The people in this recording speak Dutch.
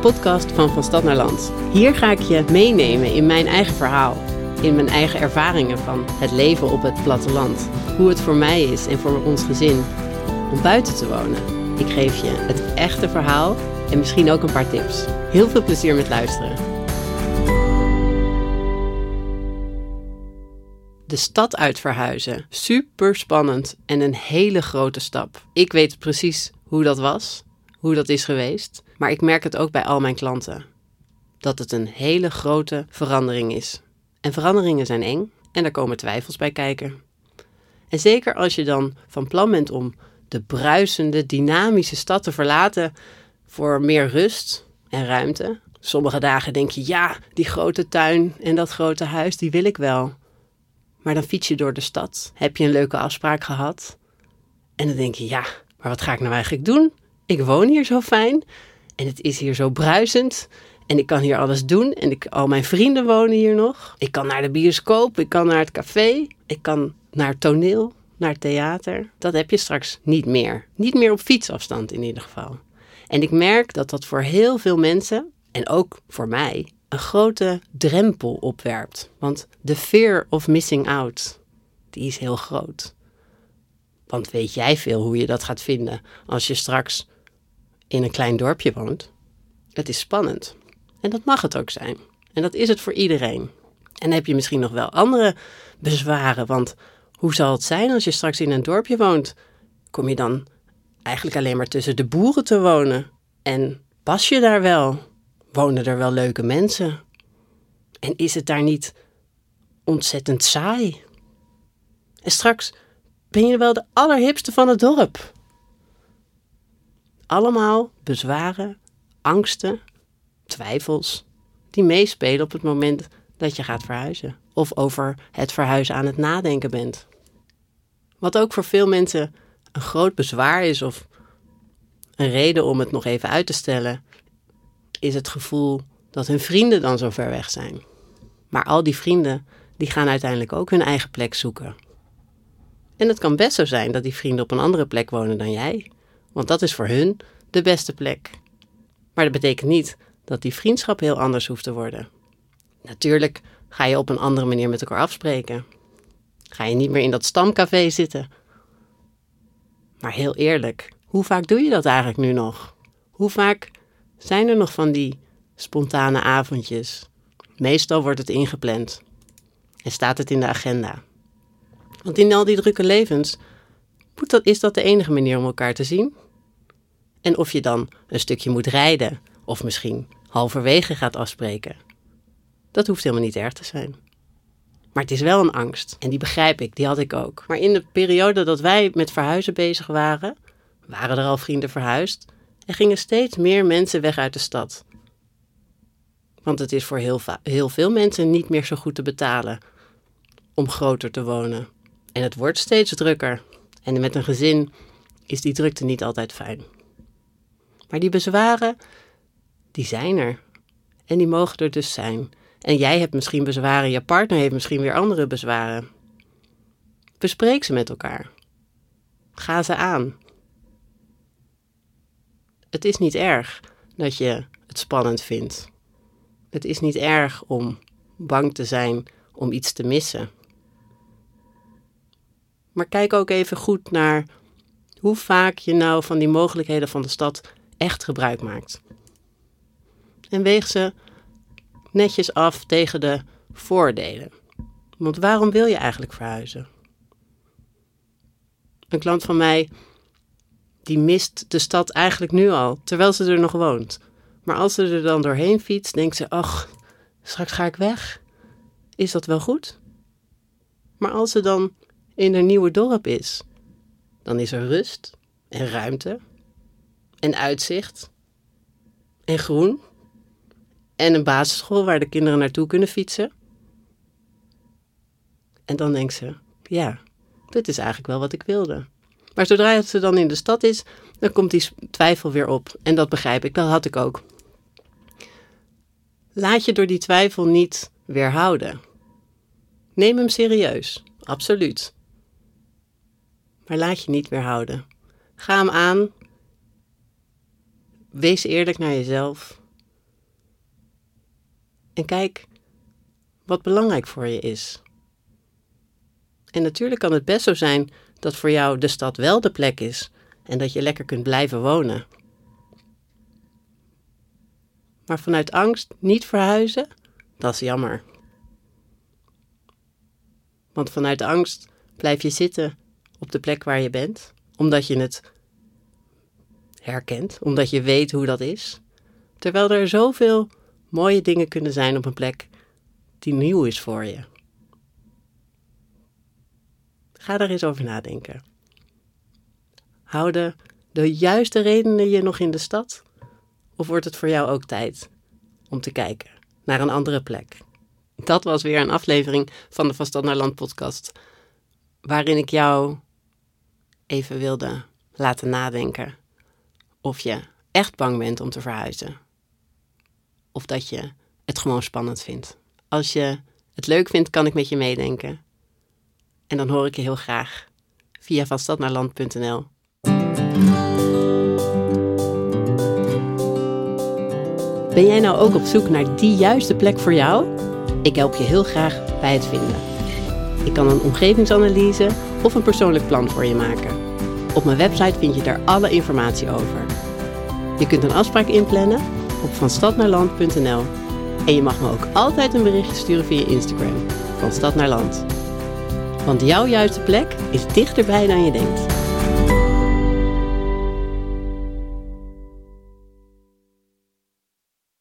podcast van Van Stad naar Land. Hier ga ik je meenemen in mijn eigen verhaal, in mijn eigen ervaringen van het leven op het platteland. Hoe het voor mij is en voor ons gezin om buiten te wonen. Ik geef je het echte verhaal en misschien ook een paar tips. Heel veel plezier met luisteren. De stad uit verhuizen. Super spannend en een hele grote stap. Ik weet precies hoe dat was, hoe dat is geweest, maar ik merk het ook bij al mijn klanten. Dat het een hele grote verandering is. En veranderingen zijn eng en daar komen twijfels bij kijken. En zeker als je dan van plan bent om de bruisende, dynamische stad te verlaten voor meer rust en ruimte. Sommige dagen denk je, ja, die grote tuin en dat grote huis, die wil ik wel. Maar dan fiets je door de stad, heb je een leuke afspraak gehad. En dan denk je, ja, maar wat ga ik nou eigenlijk doen? Ik woon hier zo fijn en het is hier zo bruisend. En ik kan hier alles doen. En ik, al mijn vrienden wonen hier nog. Ik kan naar de bioscoop, ik kan naar het café, ik kan naar het toneel, naar het theater. Dat heb je straks niet meer. Niet meer op fietsafstand in ieder geval. En ik merk dat dat voor heel veel mensen, en ook voor mij, een grote drempel opwerpt. Want de fear of missing out, die is heel groot. Want weet jij veel hoe je dat gaat vinden als je straks in een klein dorpje woont? Het is spannend. En dat mag het ook zijn. En dat is het voor iedereen. En heb je misschien nog wel andere bezwaren. Want hoe zal het zijn als je straks in een dorpje woont? Kom je dan eigenlijk alleen maar tussen de boeren te wonen? En pas je daar wel? Wonen er wel leuke mensen? En is het daar niet ontzettend saai? En straks ben je wel de allerhipste van het dorp. Allemaal bezwaren, angsten, twijfels die meespelen op het moment dat je gaat verhuizen of over het verhuizen aan het nadenken bent. Wat ook voor veel mensen een groot bezwaar is of een reden om het nog even uit te stellen, is het gevoel dat hun vrienden dan zo ver weg zijn. Maar al die vrienden die gaan uiteindelijk ook hun eigen plek zoeken. En het kan best zo zijn dat die vrienden op een andere plek wonen dan jij, want dat is voor hun de beste plek. Maar dat betekent niet dat die vriendschap heel anders hoeft te worden. Natuurlijk ga je op een andere manier met elkaar afspreken. Ga je niet meer in dat stamcafé zitten. Maar heel eerlijk, hoe vaak doe je dat eigenlijk nu nog? Hoe vaak zijn er nog van die spontane avondjes? Meestal wordt het ingepland en staat het in de agenda. Want in al die drukke levens dat, is dat de enige manier om elkaar te zien. En of je dan een stukje moet rijden of misschien halverwege gaat afspreken, dat hoeft helemaal niet erg te zijn. Maar het is wel een angst. En die begrijp ik, die had ik ook. Maar in de periode dat wij met verhuizen bezig waren, waren er al vrienden verhuisd en gingen steeds meer mensen weg uit de stad. Want het is voor heel, heel veel mensen niet meer zo goed te betalen om groter te wonen. En het wordt steeds drukker. En met een gezin is die drukte niet altijd fijn. Maar die bezwaren, die zijn er. En die mogen er dus zijn. En jij hebt misschien bezwaren, je partner heeft misschien weer andere bezwaren. Bespreek ze met elkaar. Ga ze aan. Het is niet erg dat je het spannend vindt. Het is niet erg om bang te zijn om iets te missen. Maar kijk ook even goed naar hoe vaak je nou van die mogelijkheden van de stad echt gebruik maakt. En weeg ze netjes af tegen de voordelen. Want waarom wil je eigenlijk verhuizen? Een klant van mij die mist de stad eigenlijk nu al, terwijl ze er nog woont. Maar als ze er dan doorheen fietst, denkt ze: ach, straks ga ik weg. Is dat wel goed? Maar als ze dan in een nieuwe dorp is, dan is er rust en ruimte en uitzicht en groen en een basisschool waar de kinderen naartoe kunnen fietsen. En dan denkt ze: ja, dit is eigenlijk wel wat ik wilde. Maar zodra ze dan in de stad is, dan komt die twijfel weer op. En dat begrijp ik, dat had ik ook. Laat je door die twijfel niet weerhouden. Neem hem serieus, absoluut. Maar laat je niet weerhouden. Ga hem aan. Wees eerlijk naar jezelf. En kijk wat belangrijk voor je is. En natuurlijk kan het best zo zijn dat voor jou de stad wel de plek is en dat je lekker kunt blijven wonen. Maar vanuit angst niet verhuizen, dat is jammer. Want vanuit angst blijf je zitten op de plek waar je bent, omdat je het herkent, omdat je weet hoe dat is. Terwijl er zoveel mooie dingen kunnen zijn op een plek die nieuw is voor je. Ga daar eens over nadenken. Houden de juiste redenen je nog in de stad? Of wordt het voor jou ook tijd om te kijken naar een andere plek? Dat was weer een aflevering van de Van Stad naar Land podcast, waarin ik jou even wilde laten nadenken of je echt bang bent om te verhuizen. Of dat je het gewoon spannend vindt. Als je het leuk vindt, kan ik met je meedenken. En dan hoor ik je heel graag via vanstadnaarland.nl. Ben jij nou ook op zoek naar die juiste plek voor jou? Ik help je heel graag bij het vinden. Ik kan een omgevingsanalyse of een persoonlijk plan voor je maken. Op mijn website vind je daar alle informatie over. Je kunt een afspraak inplannen op vanstadnaarland.nl en je mag me ook altijd een berichtje sturen via Instagram, van stad naar land. Want jouw juiste plek is dichterbij dan je denkt.